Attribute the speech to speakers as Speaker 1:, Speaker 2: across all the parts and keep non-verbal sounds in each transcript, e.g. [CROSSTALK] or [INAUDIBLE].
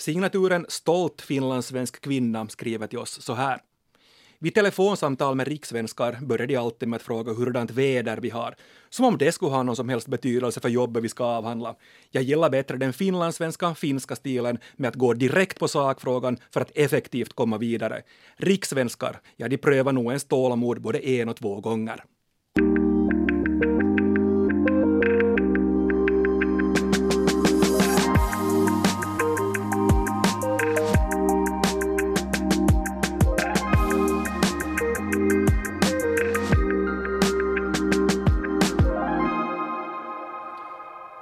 Speaker 1: Signaturen Stolt finlandssvensk kvinna skriver till oss så här. Vid telefonsamtal med rikssvenskar börjar de alltid med att fråga hurdant väder vi har, som om det skulle ha någon som helst betydelse för jobbet vi ska avhandla. Jag gillar bättre den finlandssvenska, finska stilen med att gå direkt på sakfrågan för att effektivt komma vidare. Rikssvenskar, ja, de prövar nog ens tålamod både en och två gånger.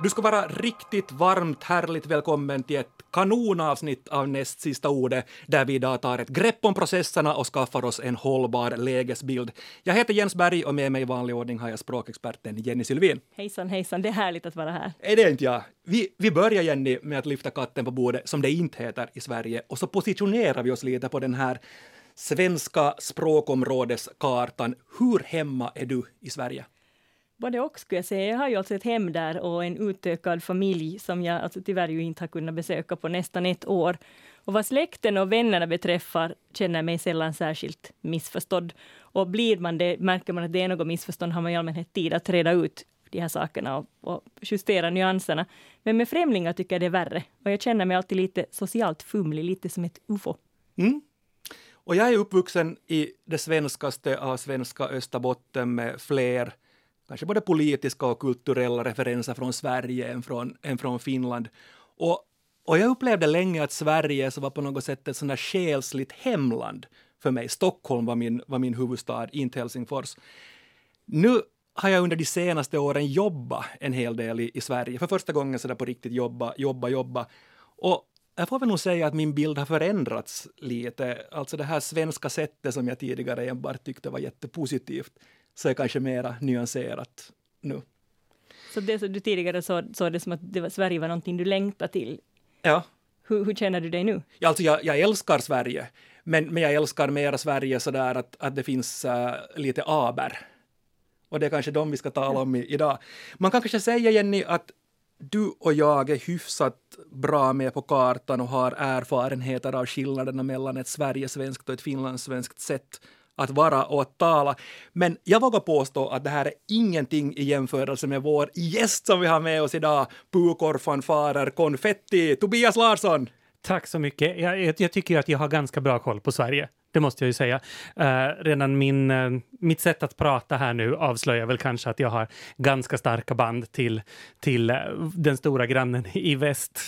Speaker 1: Du ska vara riktigt varmt härligt välkommen till ett kanonavsnitt av näst sista ordet där vi idag tar ett grepp om processerna och skaffar oss en hållbar lägesbild. Jag heter Jens Berg och med mig i vanlig ordning har jag språkexperten Jenny Sylvin.
Speaker 2: Hejsan hejsan, det är härligt att vara här.
Speaker 1: Är det inte jag? Vi, vi börjar Jenny med att lyfta katten på bordet som det inte heter i Sverige och så positionerar vi oss lite på den här svenska språkområdeskartan. Hur hemma är du i Sverige?
Speaker 2: Både och skulle jag säga. Jag har ju alltså ett hem där och en utökad familj som jag alltså tyvärr ju inte har kunnat besöka på nästan ett år. Och vad släkten och vännerna beträffar känner jag mig sällan särskilt missförstådd. Och blir man det, märker man att det är något missförstånd har man i allmänhet tid att reda ut de här sakerna och, och justera nyanserna. Men med främlingar tycker jag det är värre. Och jag känner mig alltid lite socialt fumlig, lite som ett ufo.
Speaker 1: Mm. Och jag är uppvuxen i det svenskaste av svenska Österbotten med fler kanske både politiska och kulturella referenser från Sverige än från, än från Finland. Och, och jag upplevde länge att Sverige så var på något sätt ett sånt där själsligt hemland för mig. Stockholm var min, var min huvudstad, inte Helsingfors. Nu har jag under de senaste åren jobbat en hel del i, i Sverige. För första gången så där på riktigt jobba, jobba, jobba. Och jag får väl nog säga att min bild har förändrats lite. Alltså det här svenska sättet som jag tidigare enbart tyckte var jättepositivt så är kanske mera nyanserat nu.
Speaker 2: Så det som du tidigare såg så det som att det var, Sverige var någonting du längtade till?
Speaker 1: Ja.
Speaker 2: Hur, hur känner du dig nu?
Speaker 1: Ja, alltså jag, jag älskar Sverige, men, men jag älskar mera Sverige så där att, att det finns uh, lite aber. Och det är kanske de vi ska tala om i, idag. Man kan kanske säga, Jenny, att du och jag är hyfsat bra med på kartan och har erfarenheter av skillnaderna mellan ett Sverigesvenskt och ett finlandssvenskt sätt att vara och att tala. Men jag vågar påstå att det här är ingenting i jämförelse med vår gäst som vi har med oss idag, pukor, fanfarer, konfetti, Tobias Larsson.
Speaker 3: Tack så mycket. Jag, jag, tycker att jag har ganska bra koll på Sverige. Det måste jag ju säga. Uh, redan min, uh, mitt sätt att prata här nu avslöjar väl kanske att jag har ganska starka band till, till uh, den stora grannen i väst.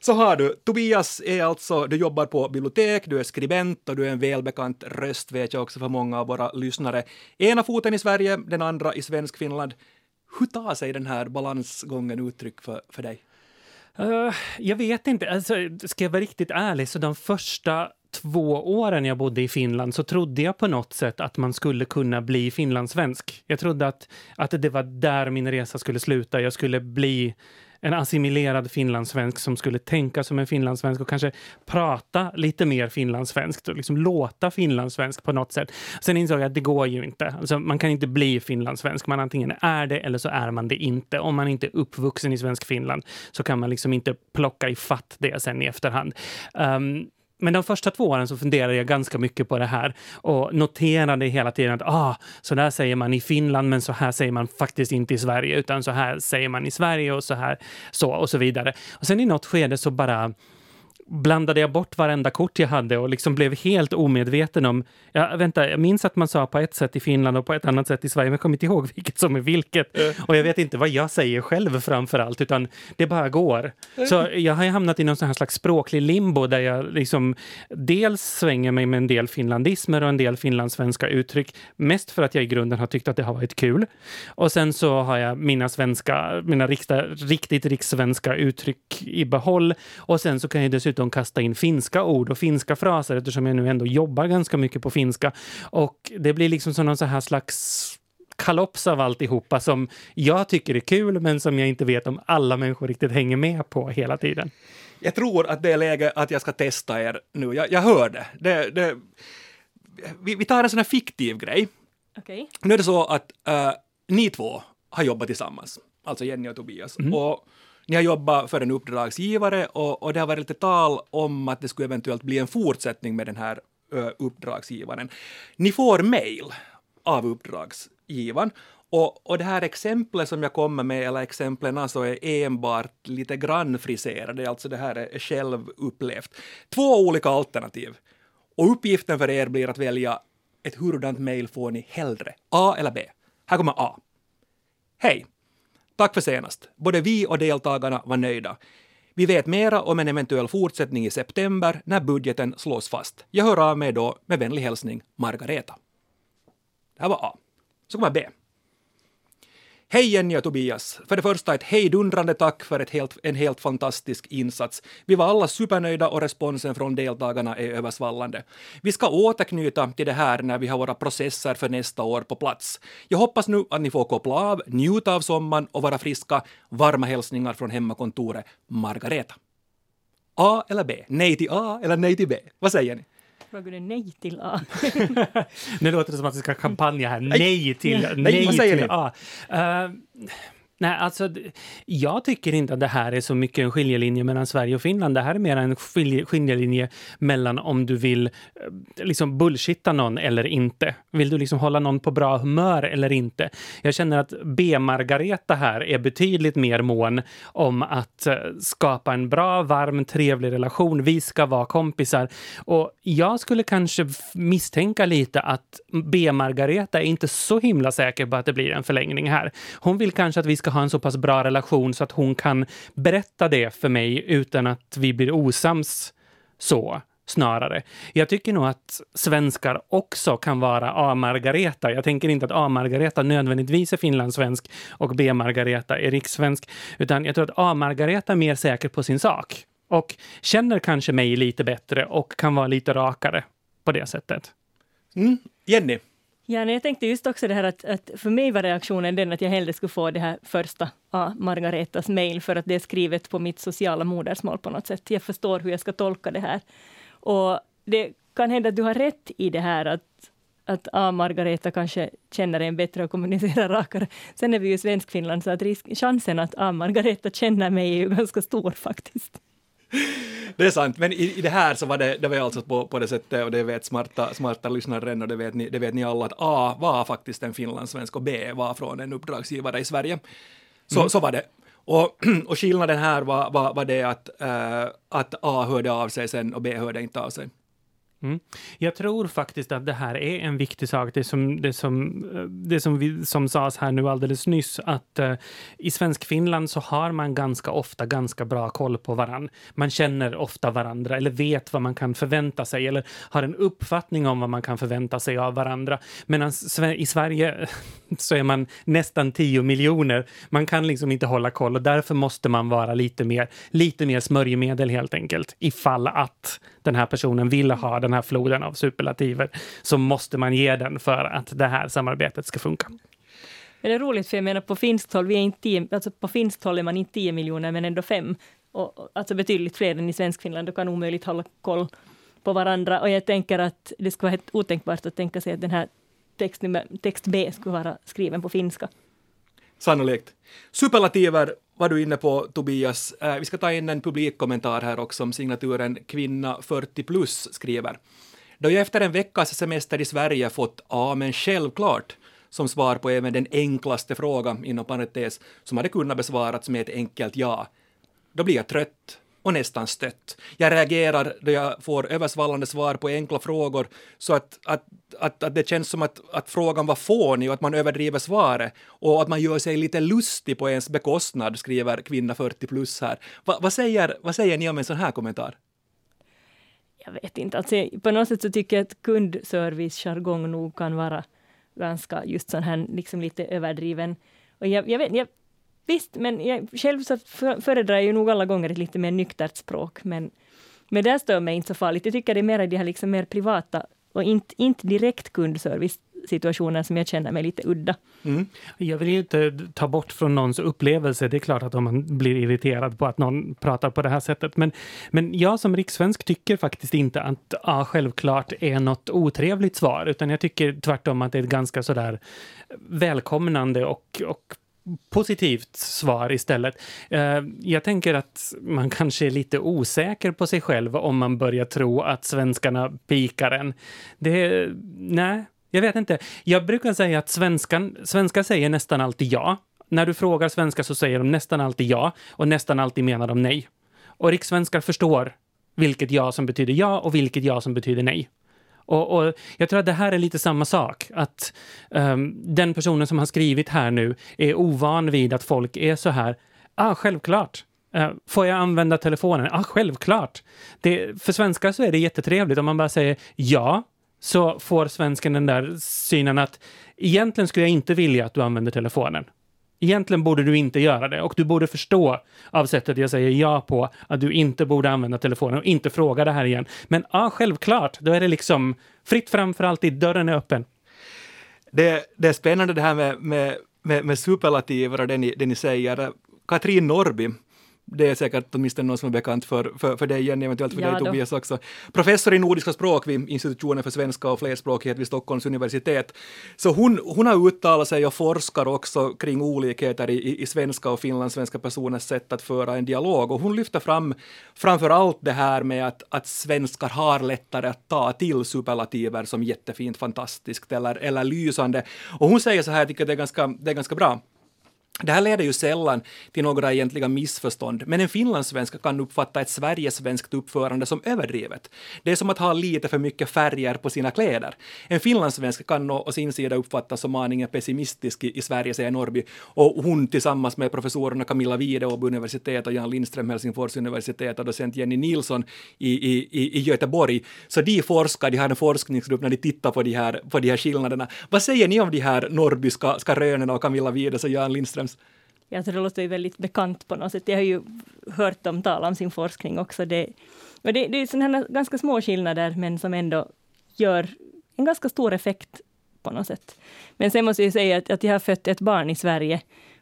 Speaker 1: Så har du. Tobias är alltså, du jobbar på bibliotek, du är skribent och du är en välbekant röst vet jag också för många av våra lyssnare. Ena foten i Sverige, den andra i svensk Finland. Hur tar sig den här balansgången uttryck för, för dig?
Speaker 3: Jag vet inte. Alltså, ska jag vara riktigt ärlig, så de första två åren jag bodde i Finland så trodde jag på något sätt att man skulle kunna bli finlandssvensk. Jag trodde att, att det var där min resa skulle sluta. Jag skulle bli en assimilerad finlandssvensk som skulle tänka som en finlandssvensk och kanske prata lite mer finlandssvenskt och liksom låta finlandssvensk på något sätt. Sen insåg jag att det går ju inte. Alltså, man kan inte bli finlandssvensk. Man antingen är det eller så är man det inte. Om man inte är uppvuxen i svensk Finland så kan man liksom inte plocka i fatt det sen i efterhand. Um, men de första två åren så funderade jag ganska mycket på det här och noterade hela tiden att ah, så där säger man i Finland, men så här säger man faktiskt inte i Sverige, utan så här säger man i Sverige och så här så och så vidare. Och sen i något skede så bara blandade jag bort varenda kort jag hade och liksom blev helt omedveten om... Ja, vänta, jag minns att man sa på ett sätt i Finland och på ett annat sätt i Sverige, men jag kommer inte ihåg vilket som är vilket. Och jag vet inte vad jag säger själv framför allt, utan det bara går. Så jag har hamnat i någon sån här slags språklig limbo där jag liksom dels svänger mig med en del finlandismer och en del finlandssvenska uttryck, mest för att jag i grunden har tyckt att det har varit kul. Och sen så har jag mina svenska, mina rikta, riktigt rikssvenska uttryck i behåll. Och sen så kan jag dessutom dessutom kasta in finska ord och finska fraser eftersom jag nu ändå jobbar ganska mycket på finska. Och det blir liksom som någon så här slags kalops av alltihopa som jag tycker är kul men som jag inte vet om alla människor riktigt hänger med på hela tiden.
Speaker 1: Jag tror att det är läge att jag ska testa er nu. Jag, jag hör det. det, det vi, vi, tar en sån här fiktiv grej.
Speaker 2: Okay.
Speaker 1: Nu är det så att uh, ni två har jobbat tillsammans, alltså Jenny och Tobias. Mm. Och ni har jobbat för en uppdragsgivare och, och det har varit lite tal om att det skulle eventuellt bli en fortsättning med den här ö, uppdragsgivaren. Ni får mejl av uppdragsgivaren och, och det här exemplet som jag kommer med, eller exemplen alltså är enbart lite grann friserade, alltså det här är självupplevt. Två olika alternativ. Och uppgiften för er blir att välja ett hurdant mejl får ni hellre, A eller B. Här kommer A. Hej! Tack för senast. Både vi och deltagarna var nöjda. Vi vet mera om en eventuell fortsättning i september när budgeten slås fast. Jag hör av mig då med vänlig hälsning Margareta. Det här var A. Så kommer B. Hej Jenny och Tobias! För det första ett hejdundrande tack för ett helt, en helt fantastisk insats. Vi var alla supernöjda och responsen från deltagarna är översvallande. Vi ska återknyta till det här när vi har våra processer för nästa år på plats. Jag hoppas nu att ni får koppla av, njuta av sommaren och vara friska. Varma hälsningar från hemmakontoret Margareta. A eller B? Nej till A eller nej till B? Vad säger ni?
Speaker 2: Frågar du nej till A? [LAUGHS]
Speaker 3: nu låter det som att vi ska kampanja här. Nej till, nej,
Speaker 1: nej till
Speaker 3: ni? A. Uh, Nej, alltså, jag tycker inte att det här är så mycket en skiljelinje mellan Sverige och Finland. Det här är mer en skiljelinje mellan om du vill eh, liksom bullshitta någon eller inte. Vill du liksom hålla någon på bra humör eller inte? Jag känner att B-Margareta här är betydligt mer mån om att eh, skapa en bra, varm, trevlig relation. Vi ska vara kompisar. Och jag skulle kanske misstänka lite att B-Margareta är inte så himla säker på att det blir en förlängning här. Hon vill kanske att vi ska ha en så pass bra relation så att hon kan berätta det för mig utan att vi blir osams så snarare. Jag tycker nog att svenskar också kan vara A-Margareta. Jag tänker inte att A-Margareta nödvändigtvis är finlandssvensk och B-Margareta är rikssvensk, utan jag tror att A-Margareta är mer säker på sin sak och känner kanske mig lite bättre och kan vara lite rakare på det sättet.
Speaker 1: Mm. Jenny?
Speaker 2: Ja, jag tänkte just också det här att, att, för mig var reaktionen den att jag hellre skulle få det här första A. Margaretas mejl för att det är skrivet på mitt sociala modersmål på något sätt. Jag förstår hur jag ska tolka det här. Och det kan hända att du har rätt i det här att, att A. Margareta kanske känner en bättre och kommunicerar [LAUGHS] rakare. Sen är vi ju Svenskfinland så att risk, chansen att A. Margareta känner mig är ju [LAUGHS] ganska stor faktiskt.
Speaker 1: Det är sant, men i, i, det här så var det, det var alltså på, på det sättet, och det vet smarta, smarta lyssnare och det vet, ni, det vet ni alla, att A var faktiskt en finlandssvensk och B var från en uppdragsgivare i Sverige. Så, mm. så var det. Och, [CLEARS THROAT] och skillnaden här var, var, var det att, uh, att A hörde av sig sen och B hörde inte av sig.
Speaker 3: Mm. Jag tror faktiskt att det här är en viktig sak, det som, det som, eh, det som, vi, som sades här nu alldeles nyss, att uh, i Svensk-Finland så har man ganska ofta ganska bra koll på varann. Man känner ofta varandra eller vet vad man kan förvänta sig eller har en uppfattning om vad man kan förvänta sig av varandra. Medan i Sverige [LAUGHS] så är man nästan 10 miljoner. Man kan liksom inte hålla koll och därför måste man vara lite mer, lite mer smörjmedel helt enkelt, ifall att den här personen vill ha den den här floden av superlativer, så måste man ge den för att det här samarbetet ska funka.
Speaker 2: Men det är roligt, för jag menar på finskt håll, vi är inte tio, alltså på finskt håll är man inte 10 miljoner, men ändå fem. Och, alltså betydligt fler än i Svenskfinland, och kan omöjligt hålla koll på varandra. Och jag tänker att det skulle vara helt otänkbart att tänka sig att den här text, text B skulle vara skriven på finska.
Speaker 1: Sannolikt. Superlativer var du inne på, Tobias. Eh, vi ska ta in en publikkommentar här också om signaturen Kvinna 40 plus skriver. Då jag efter en veckas semester i Sverige fått ja, men självklart som svar på även den enklaste frågan, inom parentes, som hade kunnat besvarats med ett enkelt ja. Då blir jag trött och nästan stött. Jag reagerar då jag får översvallande svar på enkla frågor så att, att, att, att det känns som att, att frågan var fånig och att man överdriver svaret och att man gör sig lite lustig på ens bekostnad, skriver kvinna 40 plus här. Va, vad, säger, vad säger ni om en sån här kommentar?
Speaker 2: Jag vet inte, alltså, på något sätt så tycker jag att kundservice-jargong nog kan vara ganska just sån här liksom lite överdriven. Och jag, jag, vet, jag Visst, men jag själv så föredrar jag ju nog alla gånger ett lite mer nyktert språk, men, men det stör mig inte så farligt. Jag tycker det är mer de här liksom mer privata och inte, inte direkt kundservice situationer som jag känner mig lite udda.
Speaker 3: Mm. Jag vill inte ta bort från någons upplevelse. Det är klart att om man blir irriterad på att någon pratar på det här sättet. Men, men jag som rikssvensk tycker faktiskt inte att ja, självklart är något otrevligt svar, utan jag tycker tvärtom att det är ett ganska sådär välkomnande och, och positivt svar istället. Eh, jag tänker att man [LAUGHS] kanske är lite osäker på sig själv om man börjar tro att svenskarna pikar en. Det, nej, jag vet inte. Jag brukar säga att svenskan, svenskar säger nästan alltid ja. När du frågar svenskar så säger de nästan alltid ja och nästan alltid menar de nej. Och rikssvenskar förstår vilket ja som betyder ja och vilket ja som betyder nej. Och, och, jag tror att det här är lite samma sak, att um, den personen som har skrivit här nu är ovan vid att folk är så här, ah, självklart. Uh, får jag använda telefonen? Ah, självklart. Det, för svenskar så är det jättetrevligt om man bara säger ja, så får svensken den där synen att egentligen skulle jag inte vilja att du använder telefonen. Egentligen borde du inte göra det och du borde förstå av sättet jag säger ja på att du inte borde använda telefonen och inte fråga det här igen. Men ja, självklart, då är det liksom fritt fram för alltid, dörren är öppen.
Speaker 1: Det, det är spännande det här med, med, med, med superlativer och det ni, det ni säger. Katrin Norby, det är säkert åtminstone någon som är bekant för, för, för dig, Jenny, eventuellt för ja, dig Tobias också. Professor i nordiska språk vid institutionen för svenska och flerspråkighet vid Stockholms universitet. Så hon, hon har uttalat sig och forskar också kring olikheter i, i svenska och finlandssvenska personers sätt att föra en dialog. Och hon lyfter fram framför allt det här med att, att svenskar har lättare att ta till superlativer som jättefint, fantastiskt eller, eller lysande. Och hon säger så här, jag tycker det är ganska, det är ganska bra. Det här leder ju sällan till några egentliga missförstånd, men en finlandssvenska kan uppfatta ett sverigesvenskt uppförande som överdrivet. Det är som att ha lite för mycket färger på sina kläder. En finlandssvenska kan å sin sida uppfattas som aningen pessimistisk i, i Sverige, säger Norby. Och hon tillsammans med professorerna Camilla Wide Åbo universitet och Jan Lindström Helsingfors universitet och docent Jenny Nilsson i, i, i, i Göteborg. Så de forskar, de har en forskningsgrupp när de tittar på de här, på de här skillnaderna. Vad säger ni om de här Norbyska rönen och Camilla Wides och Jan Lindström? Lindströms
Speaker 2: jag tror det låter ju väldigt bekant på något sätt. Jag har ju hört dem tala om sin forskning också. Det, och det, det är sådana ganska små skillnader, men som ändå gör en ganska stor effekt på något sätt. Men sen måste jag säga att, att jag har fött ett barn i Sverige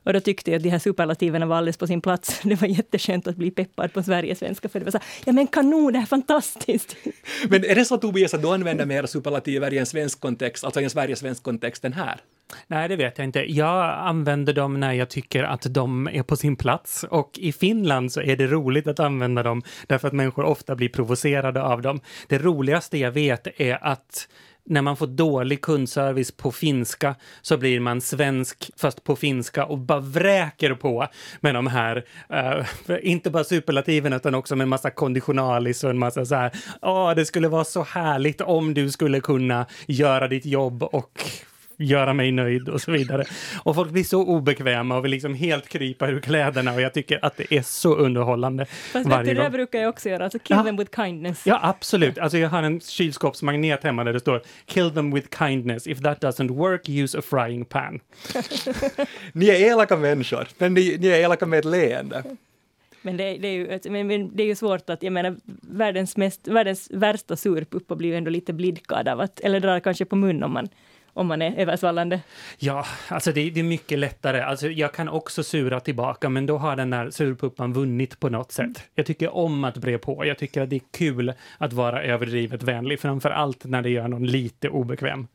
Speaker 2: och då tyckte jag att de här superlativerna var alldeles på sin plats. [LAUGHS] Det var jätteskönt att bli peppad på Sverigesvenska, för det var så ja men kanon, det är fantastiskt. [LAUGHS]
Speaker 1: Men är det så Tobias att du använder mer superlativer i en svensk kontext, alltså i en Sverigesvensk kontext än här?
Speaker 3: Nej, det vet jag inte. Jag använder dem när jag tycker att de är på sin plats och i Finland så är det roligt att använda dem därför att människor ofta blir provocerade av dem. Det roligaste jag vet är att när man får dålig kundservice på finska så blir man svensk fast på finska och bara vräker på med de här, uh, inte bara superlativen utan också med en massa konditionalis och en massa så här, åh, det skulle vara så härligt om du skulle kunna göra ditt jobb och göra mig nöjd och så vidare. Och folk blir så obekväma och vill liksom helt krypa ur kläderna och jag tycker att det är så underhållande.
Speaker 2: Fast varje det, det brukar jag också göra, alltså kill ja. them with kindness.
Speaker 3: Ja, absolut. Alltså jag har en kylskåpsmagnet hemma där det står kill them with kindness. If that doesn't work, use a frying pan. [LAUGHS]
Speaker 1: ni är elaka människor, men ni, ni är elaka med ett leende.
Speaker 2: Men det, det, är ju, men det är ju svårt att, jag menar, världens, mest, världens värsta surpuppa blir ju ändå lite blidkad av att, eller drar kanske på mun om man om man är översvallande?
Speaker 3: Ja, alltså det, det, är mycket lättare. Alltså jag kan också sura tillbaka, men då har den där surpuppan vunnit på något sätt. Mm. Jag tycker om att bre på. Jag tycker att det är kul att vara överdrivet vänlig, framför allt när det gör någon lite obekväm.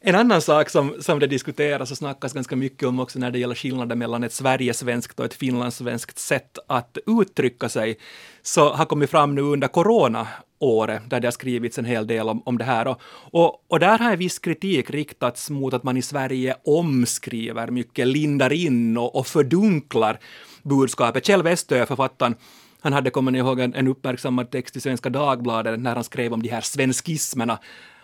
Speaker 1: En annan sak som, som det diskuteras och snackas ganska mycket om också när det gäller skillnaden mellan ett sverigesvenskt och ett finlandssvenskt sätt att uttrycka sig, så har kommit fram nu under coronaåret, där det har skrivits en hel del om, om det här. Och, och, och där har en viss kritik riktats mot att man i Sverige omskriver mycket, lindar in och, och fördunklar budskapet. Kjell Westö, författaren, han hade, kommer ni ihåg, en, en uppmärksammad text i Svenska Dagbladet när han skrev om de här svenskismerna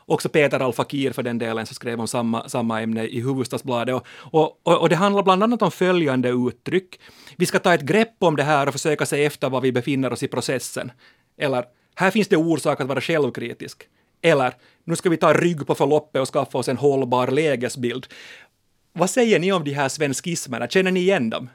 Speaker 1: Också Peter Al-Fakir för den delen så skrev om samma, samma ämne i Hufvudstadsbladet. Och, och, och det handlar bland annat om följande uttryck. Vi ska ta ett grepp om det här och försöka se efter var vi befinner oss i processen. Eller, här finns det orsak att vara självkritisk. Eller, nu ska vi ta rygg på förloppet och skaffa oss en hållbar lägesbild. Vad säger ni om de här svenskismerna? Känner ni igen dem?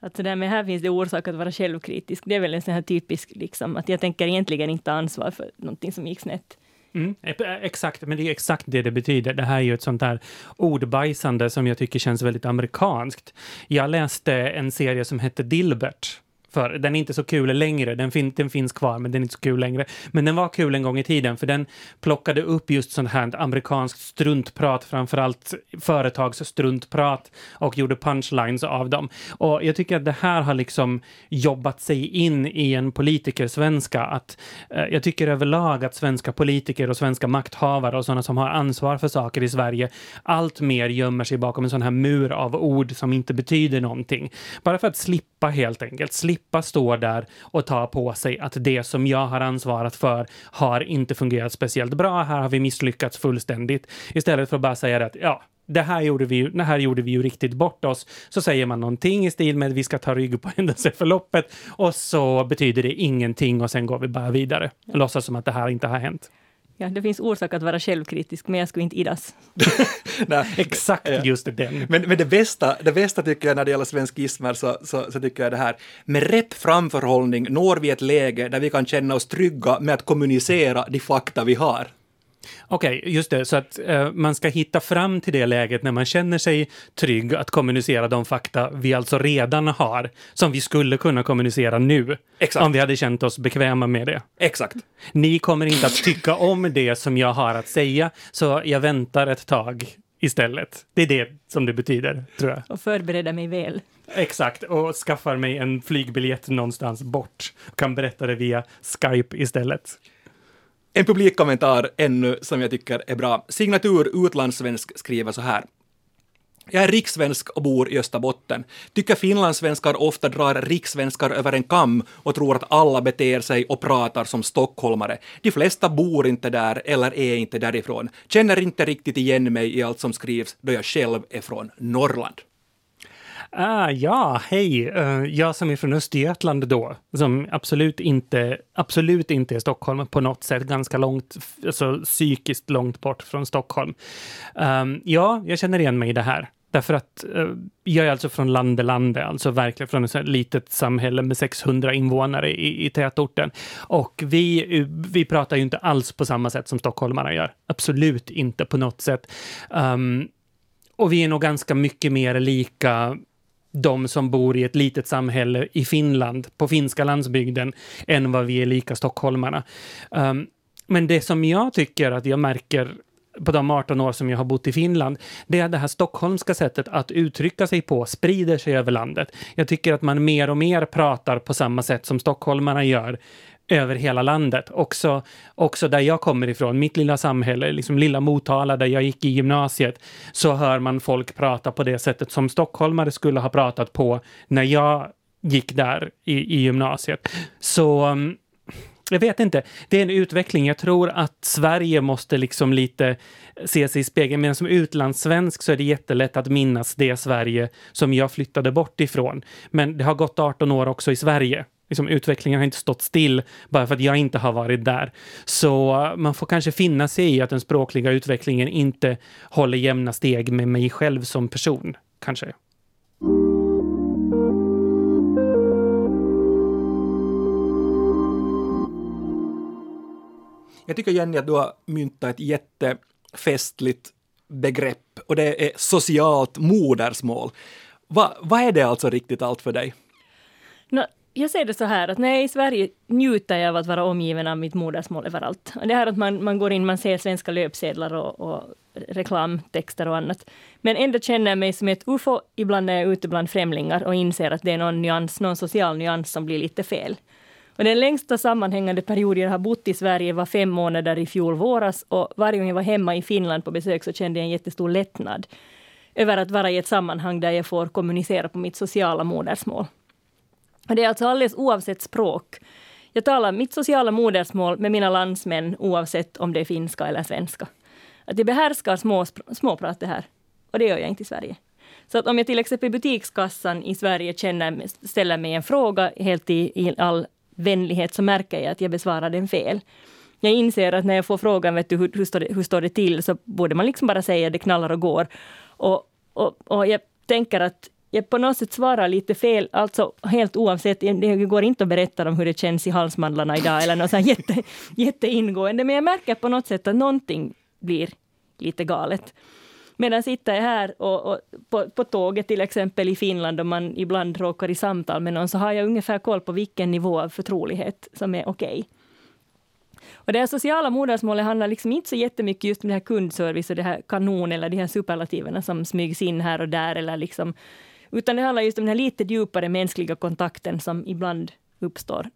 Speaker 2: Att det där med här finns det orsak att vara självkritisk, det är väl en sån här typisk, liksom, att jag tänker egentligen inte ansvar för någonting som gick snett.
Speaker 3: Mm, eh, eh, exakt, men det är exakt det det betyder. Det här är ju ett sånt här ordbajsande som jag tycker känns väldigt amerikanskt. Jag läste en serie som hette Dilbert för den är inte så kul längre. Den, fin den finns kvar, men den är inte så kul längre. Men den var kul en gång i tiden, för den plockade upp just sånt här amerikanskt struntprat, framförallt företagsstruntprat, och gjorde punchlines av dem. Och jag tycker att det här har liksom jobbat sig in i en politikersvenska. Att, eh, jag tycker överlag att svenska politiker och svenska makthavare och sådana som har ansvar för saker i Sverige allt mer gömmer sig bakom en sån här mur av ord som inte betyder någonting. Bara för att slippa helt enkelt, slippa stå där och ta på sig att det som jag har ansvarat för har inte fungerat speciellt bra. Här har vi misslyckats fullständigt. Istället för att bara säga att ja, det här gjorde vi, det här gjorde vi ju riktigt bort oss. Så säger man någonting i stil med vi ska ta rygg på [LAUGHS] händelseförloppet och så betyder det ingenting och sen går vi bara vidare och låtsas som att det här inte har hänt.
Speaker 2: Ja, det finns orsak att vara självkritisk, men jag skulle inte idas. [LAUGHS]
Speaker 3: Nej, [LAUGHS] Exakt ja. just den.
Speaker 1: Men, men det, bästa, det bästa tycker jag när det gäller svenskismer så, så, så tycker jag det här, med rätt framförhållning når vi ett läge där vi kan känna oss trygga med att kommunicera de fakta vi har.
Speaker 3: Okej, okay, just det. Så att uh, man ska hitta fram till det läget när man känner sig trygg att kommunicera de fakta vi alltså redan har, som vi skulle kunna kommunicera nu. Exakt. Om vi hade känt oss bekväma med det.
Speaker 1: Exakt.
Speaker 3: Ni kommer inte att tycka om det som jag har att säga, så jag väntar ett tag istället. Det är det som det betyder, tror jag.
Speaker 2: Och förbereda mig väl.
Speaker 3: Exakt, och skaffar mig en flygbiljett någonstans bort. Och kan berätta det via Skype istället.
Speaker 1: En publikkommentar ännu som jag tycker är bra. Signatur utlandssvensk skriver så här. Jag är rikssvensk och bor i Österbotten. Tycker finlandssvenskar ofta drar rikssvenskar över en kam och tror att alla beter sig och pratar som stockholmare. De flesta bor inte där eller är inte därifrån. Känner inte riktigt igen mig i allt som skrivs då jag själv är från Norrland.
Speaker 3: Ah, ja, hej. Uh, jag som är från Östergötland då, som absolut inte, absolut inte är Stockholm på något sätt, ganska långt, alltså psykiskt långt bort från Stockholm. Um, ja, jag känner igen mig i det här. Därför att uh, jag är alltså från Landelande, alltså verkligen från ett litet samhälle med 600 invånare i, i tätorten. Och vi, vi pratar ju inte alls på samma sätt som stockholmarna gör. Absolut inte på något sätt. Um, och vi är nog ganska mycket mer lika de som bor i ett litet samhälle i Finland, på finska landsbygden, än vad vi är lika stockholmarna. Um, ehm, men det som jag tycker att jag märker på de 18 år som jag har bott i Finland, det är det här stockholmska sättet att uttrycka sig på sprider sig över landet. Jag tycker att man mer och mer pratar på samma sätt som stockholmarna gör över hela landet. Också, också där jag kommer ifrån, mitt lilla samhälle, liksom lilla Motala där jag gick i gymnasiet, så hör man folk prata på det sättet som stockholmare skulle ha pratat på när jag gick där i, i gymnasiet. Så mm, jag vet inte. Det är en utveckling. Jag tror att Sverige måste liksom lite se sig i spegeln. Men som utlandssvensk så är det jättelätt att minnas det Sverige som jag flyttade bort ifrån. Men det har gått 18 år också i Sverige liksom, utvecklingen har inte stått still bara för att jag inte har varit där. Så man får kanske finna sig i att den språkliga utvecklingen inte håller jämna steg med mig själv som person, kanske.
Speaker 1: Jag tycker Jenny att du har myntat ett jättefestligt begrepp och det är socialt modersmål. Va, vad är det alltså riktigt allt för dig?
Speaker 2: No, jag ser det så här att när jag är i Sverige njuter jag av att vara omgiven av mitt modersmål överallt. Det här att man, man går in, man ser svenska löpsedlar och, och reklamtexter och annat. Men ändå känner jag mig som ett ufo ibland när jag är ute bland främlingar och inser att det är någon nyans, någon social nyans som blir lite fel. Och den längsta sammanhängande perioden jag har bott i Sverige var fem månader i fjol våras och varje gång jag var hemma i Finland på besök så kände jag en jättestor lättnad över att vara i ett sammanhang där jag får kommunicera på mitt sociala modersmål. Och det är alltså alldeles oavsett språk. Jag talar mitt sociala modersmål med mina landsmän oavsett om det är finska eller svenska. Att jag behärskar små, småprat det här. Och det gör jag inte i Sverige. Så att om jag till exempel i butikskassan i Sverige känner, ställer mig en fråga helt i, i all vänlighet så märker jag att jag besvarar den fel. Jag inser att när jag får frågan vet du, hur, hur, står det, hur står det till så borde man liksom bara säga det knallar och går. Och, och, och jag tänker att jag på något sätt svarar lite fel, alltså helt oavsett, det går inte att berätta om hur det känns i halsmandlarna idag eller något sånt jätte, [LAUGHS] jätteingående, men jag märker på något sätt att någonting blir lite galet. Medan sitter jag här och, och på, på tåget till exempel i Finland, om man ibland råkar i samtal med någon, så har jag ungefär koll på vilken nivå av förtrolighet som är okej. Okay. Och det här sociala modersmålet handlar liksom inte så jättemycket just om det här kundservice och det här kanon eller de här superlativerna som smygs in här och där eller liksom utan det handlar just om den här lite djupare mänskliga kontakten som ibland uppstår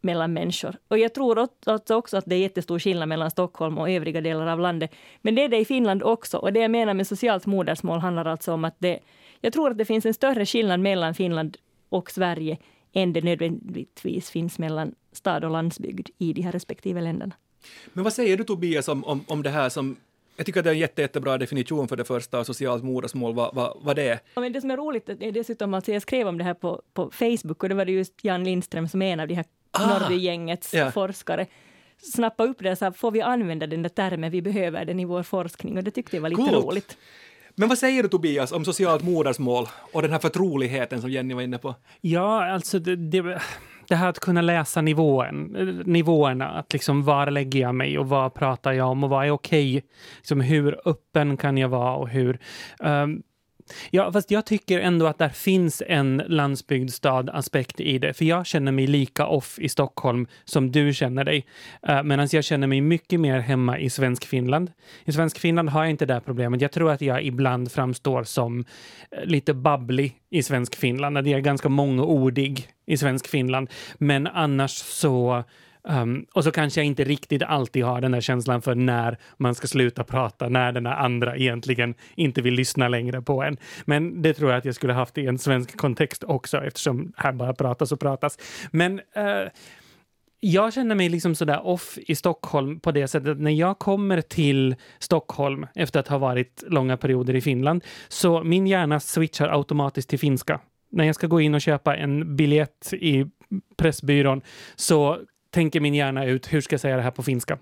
Speaker 2: mellan människor. Och jag tror alltså också att det är jättestor skillnad mellan Stockholm och övriga delar av landet. Men det är det i Finland också. Och det jag menar med socialt modersmål handlar alltså om att det... Jag tror att det finns en större skillnad mellan Finland och Sverige än det nödvändigtvis finns mellan stad och landsbygd i de här respektive länderna.
Speaker 1: Men vad säger du Tobias om, om, om det här som jag tycker att det är en jätte, jättebra definition för det första, socialt modersmål, vad, vad, vad det är.
Speaker 2: Ja, men det som är roligt är dessutom att jag skrev om det här på, på Facebook och det var det just Jan Lindström som är en av de här ah, Norrbygängets ja. forskare snappa upp det och sa, får vi använda den där termen, vi behöver den i vår forskning och det tyckte jag var lite Coolt. roligt.
Speaker 1: Men vad säger du Tobias om socialt modersmål och den här förtroligheten som Jenny var inne på?
Speaker 3: Ja, alltså det, det, det här att kunna läsa nivåen, nivåerna, att liksom var lägger jag mig och vad pratar jag om och vad är okej? Okay? Liksom hur öppen kan jag vara och hur um, Ja, fast jag tycker ändå att där finns en landsbygdsstad-aspekt i det, för jag känner mig lika off i Stockholm som du känner dig, eh, uh, medan jag känner mig mycket mer hemma i svensk Finland. I svensk Finland har jag inte det problemet. Jag tror att jag ibland framstår som eh, lite babblig i svensk Finland, att jag är ganska mångordig i svensk Finland, men annars så Um, och så kanske jag inte riktigt alltid har den där känslan för när man ska sluta prata, när den där andra egentligen inte vill lyssna längre på en. Men det tror jag att jag skulle haft i en svensk kontext också, eftersom här bara pratas och pratas. Men uh, jag känner mig liksom sådär off i Stockholm på det sättet att när jag kommer till Stockholm efter att ha varit långa perioder i Finland, så min hjärna switchar automatiskt till finska. När jag ska gå in och köpa en biljett i Pressbyrån så tänker min hjärna ut, hur ska jag säga det här på finska?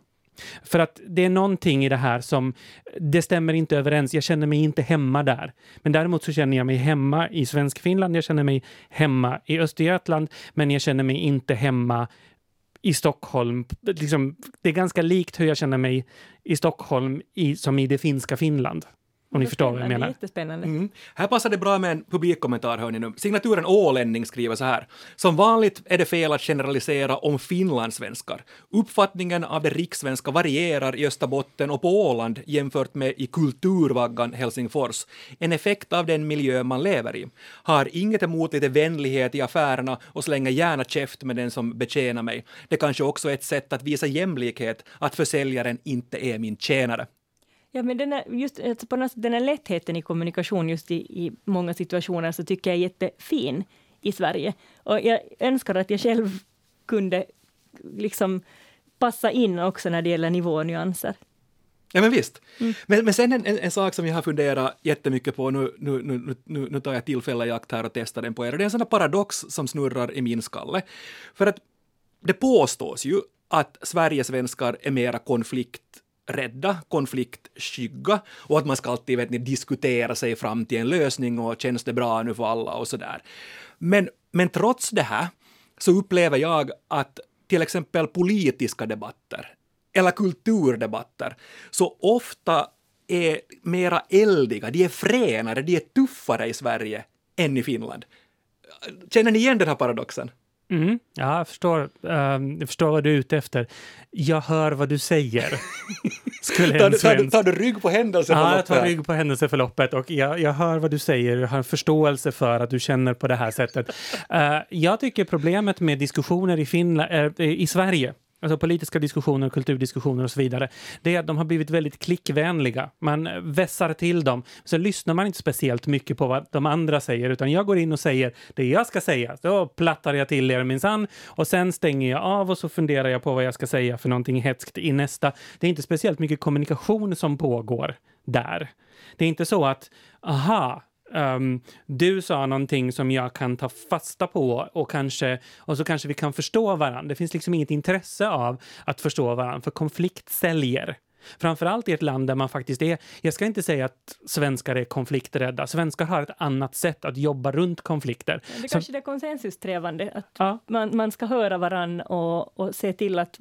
Speaker 3: För att det är någonting i det här som, det stämmer inte överens. Jag känner mig inte hemma där. Men däremot så känner jag mig hemma i svensk Finland. Jag känner mig hemma i Östergötland, men jag känner mig inte hemma i Stockholm. Liksom, det är ganska likt hur jag känner mig i Stockholm i, som i det finska Finland. Om ni förstår vad jag menar.
Speaker 2: Jättespännande. Mm.
Speaker 1: Här passar det bra med en publikkommentar, hörni nu. Signaturen Ålänning skriver så här. Som vanligt är det fel att generalisera om finlandssvenskar. Uppfattningen av det rikssvenska varierar i Österbotten och på Åland jämfört med i kulturvaggan Helsingfors. En effekt av den miljö man lever i. Har inget emot lite vänlighet i affärerna och slänger gärna käft med den som betjänar mig. Det kanske också är ett sätt att visa jämlikhet, att försäljaren inte är min tjänare.
Speaker 2: Ja, men den, är just, alltså på något sätt, den här lättheten i kommunikation just i, i många situationer så tycker jag är jättefin i Sverige. Och jag önskar att jag själv kunde liksom passa in också när det gäller nivå och nyanser.
Speaker 1: Ja men visst. Mm. Men, men sen en, en, en, sak som jag har funderat jättemycket på, nu, nu, nu, nu, nu tar jag tillfälle i akt här och testar den på er, det är en sån paradox som snurrar i min skalle. För att det påstås ju att Sverigesvenskar är mera konflikt rädda, konfliktskygga och att man ska alltid vet ni, diskutera sig fram till en lösning och känns det bra nu för alla och sådär. Men, men trots det här så upplever jag att till exempel politiska debatter eller kulturdebatter så ofta är mera eldiga, de är fränare, de är tuffare i Sverige än i Finland. Känner ni igen den här paradoxen?
Speaker 3: Mm, ja, jag förstår, uh, jag förstår vad du är ute efter. Jag hör vad du säger. [LAUGHS]
Speaker 1: Skulle tar, du, tar, du, tar du rygg på händelseförloppet?
Speaker 3: Ja, jag tar rygg på händelseförloppet och jag, jag hör vad du säger. Jag har en förståelse för att du känner på det här sättet. Uh, jag tycker problemet med diskussioner i, Finland, uh, i Sverige alltså politiska diskussioner, kulturdiskussioner och så vidare, det är att de har blivit väldigt klickvänliga. Man vässar till dem. Sen lyssnar man inte speciellt mycket på vad de andra säger, utan jag går in och säger det jag ska säga. Då plattar jag till er minsann och sen stänger jag av och så funderar jag på vad jag ska säga för någonting hetskt i nästa. Det är inte speciellt mycket kommunikation som pågår där. Det är inte så att, aha, Um, du sa någonting som jag kan ta fasta på och, kanske, och så kanske vi kan förstå varandra. Det finns liksom inget intresse av att förstå varandra, för konflikt säljer. Framförallt i ett land där man faktiskt är, jag ska inte säga att svenskar är konflikträdda, svenskar har ett annat sätt att jobba runt konflikter.
Speaker 2: Det kanske är konsensusträvande, att ja. man, man ska höra varandra och, och se till att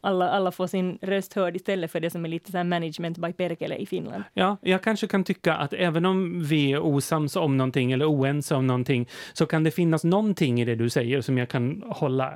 Speaker 2: alla, alla får sin röst hörd istället för det som är lite så management by perkele i Finland.
Speaker 3: Ja, jag kanske kan tycka att även om vi är osams om någonting eller oense om någonting så kan det finnas någonting i det du säger som jag kan hålla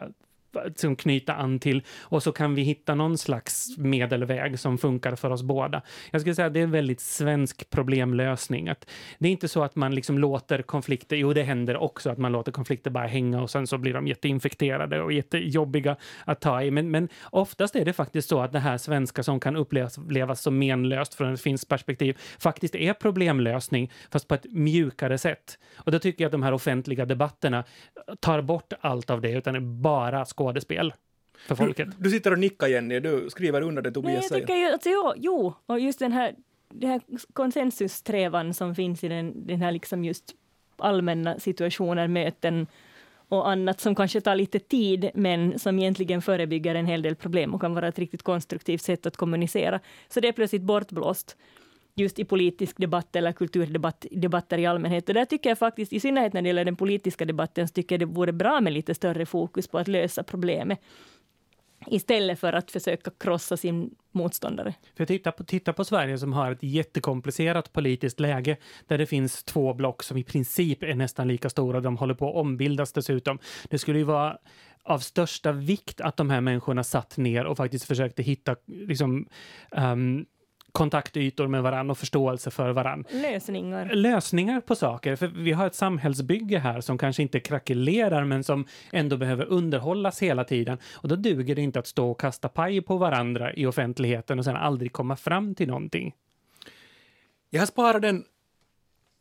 Speaker 3: som knyta an till och så kan vi hitta någon slags medelväg som funkar för oss båda. Jag skulle säga att det är en väldigt svensk problemlösning. Att det är inte så att man liksom låter konflikter, jo det händer också att man låter konflikter bara hänga och sen så blir de jätteinfekterade och jättejobbiga att ta i. Men, men oftast är det faktiskt så att det här svenska som kan upplevas, upplevas som menlöst från ett finskt perspektiv faktiskt är problemlösning fast på ett mjukare sätt. Och då tycker jag att de här offentliga debatterna tar bort allt av det utan är bara skådespel för folket.
Speaker 1: Du, du sitter och nickar Jenny, du skriver under det Tobias
Speaker 2: säger. Nej, jag tycker ju, alltså, jo, jo, och just den här, den här konsensussträvan som finns i den, den här liksom just allmänna situationer, möten och annat som kanske tar lite tid, men som egentligen förebygger en hel del problem och kan vara ett riktigt konstruktivt sätt att kommunicera. Så det är plötsligt bortblåst just i politisk debatt eller kulturdebatter i allmänhet. Och där tycker jag faktiskt, i synnerhet när det gäller den politiska debatten, så tycker jag det vore bra med lite större fokus på att lösa problemet istället för att försöka krossa sin motståndare.
Speaker 3: För titta på, titta på Sverige som har ett jättekomplicerat politiskt läge där det finns två block som i princip är nästan lika stora. De håller på att ombildas dessutom. Det skulle ju vara av största vikt att de här människorna satt ner och faktiskt försökte hitta liksom, um, kontaktytor med varandra och förståelse för varandra.
Speaker 2: Lösningar.
Speaker 3: Lösningar på saker. För vi har ett samhällsbygge här som kanske inte krackelerar men som ändå behöver underhållas hela tiden. Och då duger det inte att stå och kasta paj på varandra i offentligheten och sen aldrig komma fram till någonting.
Speaker 1: Jag har sparat den,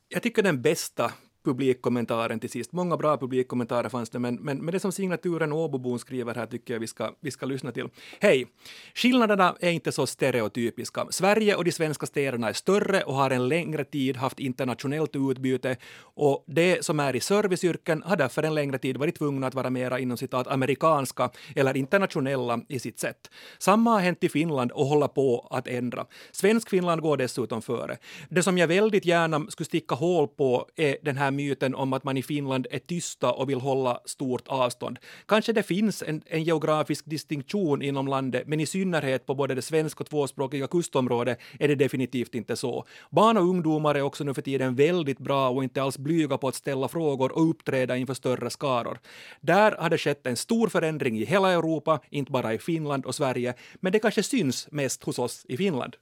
Speaker 1: jag tycker den bästa publikkommentaren till sist. Många bra publikkommentarer fanns det, men, men, men det som signaturen Åbobon skriver här tycker jag vi ska, vi ska lyssna till. Hej! Skillnaderna är inte så stereotypiska. Sverige och de svenska städerna är större och har en längre tid haft internationellt utbyte och det som är i serviceyrken har därför en längre tid varit tvungna att vara mera inom citat amerikanska eller internationella i sitt sätt. Samma har hänt i Finland och håller på att ändra. Svensk Finland går dessutom före. Det som jag väldigt gärna skulle sticka hål på är den här myten om att man i Finland är tysta och vill hålla stort avstånd. Kanske det finns en, en geografisk distinktion inom landet, men i synnerhet på både det svenska och tvåspråkiga kustområdet är det definitivt inte så. Barn och ungdomar är också nu för tiden väldigt bra och inte alls blyga på att ställa frågor och uppträda inför större skaror. Där har det skett en stor förändring i hela Europa, inte bara i Finland och Sverige, men det kanske syns mest hos oss i Finland.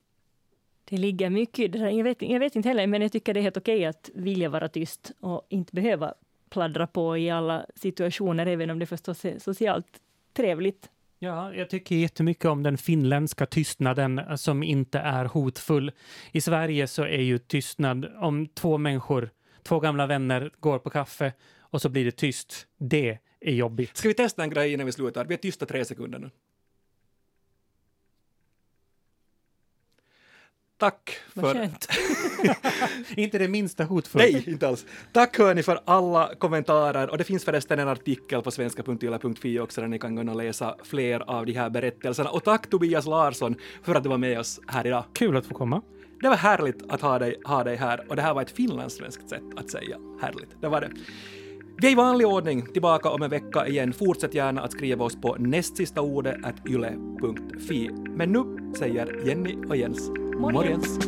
Speaker 2: Det ligger mycket i det där. Jag vet, jag vet inte heller, men jag tycker det är helt okej att vilja vara tyst och inte behöva pladdra på i alla situationer, även om det förstås är socialt trevligt.
Speaker 3: Ja, jag tycker jättemycket om den finländska tystnaden som inte är hotfull. I Sverige så är ju tystnad om två människor, två gamla vänner går på kaffe och så blir det tyst. Det är jobbigt.
Speaker 1: Ska vi testa en grej innan vi slutar? Vi är tysta tre sekunder nu. Tack
Speaker 2: för... [LAUGHS]
Speaker 3: Inte det minsta hotfullt.
Speaker 1: Nej, inte alls. Tack hörni för alla kommentarer och det finns förresten en artikel på svenska.yle.fi också där ni kan gå och läsa fler av de här berättelserna. Och tack Tobias Larsson för att du var med oss här idag.
Speaker 3: Kul att få komma.
Speaker 1: Det var härligt att ha dig, ha dig här och det här var ett finlandssvenskt sätt att säga härligt. Det var det. Vi är i vanlig ordning tillbaka om en vecka igen. Fortsätt gärna att skriva oss på nästsistaordet yle.fi. Men nu säger Jenny och Jens morgens.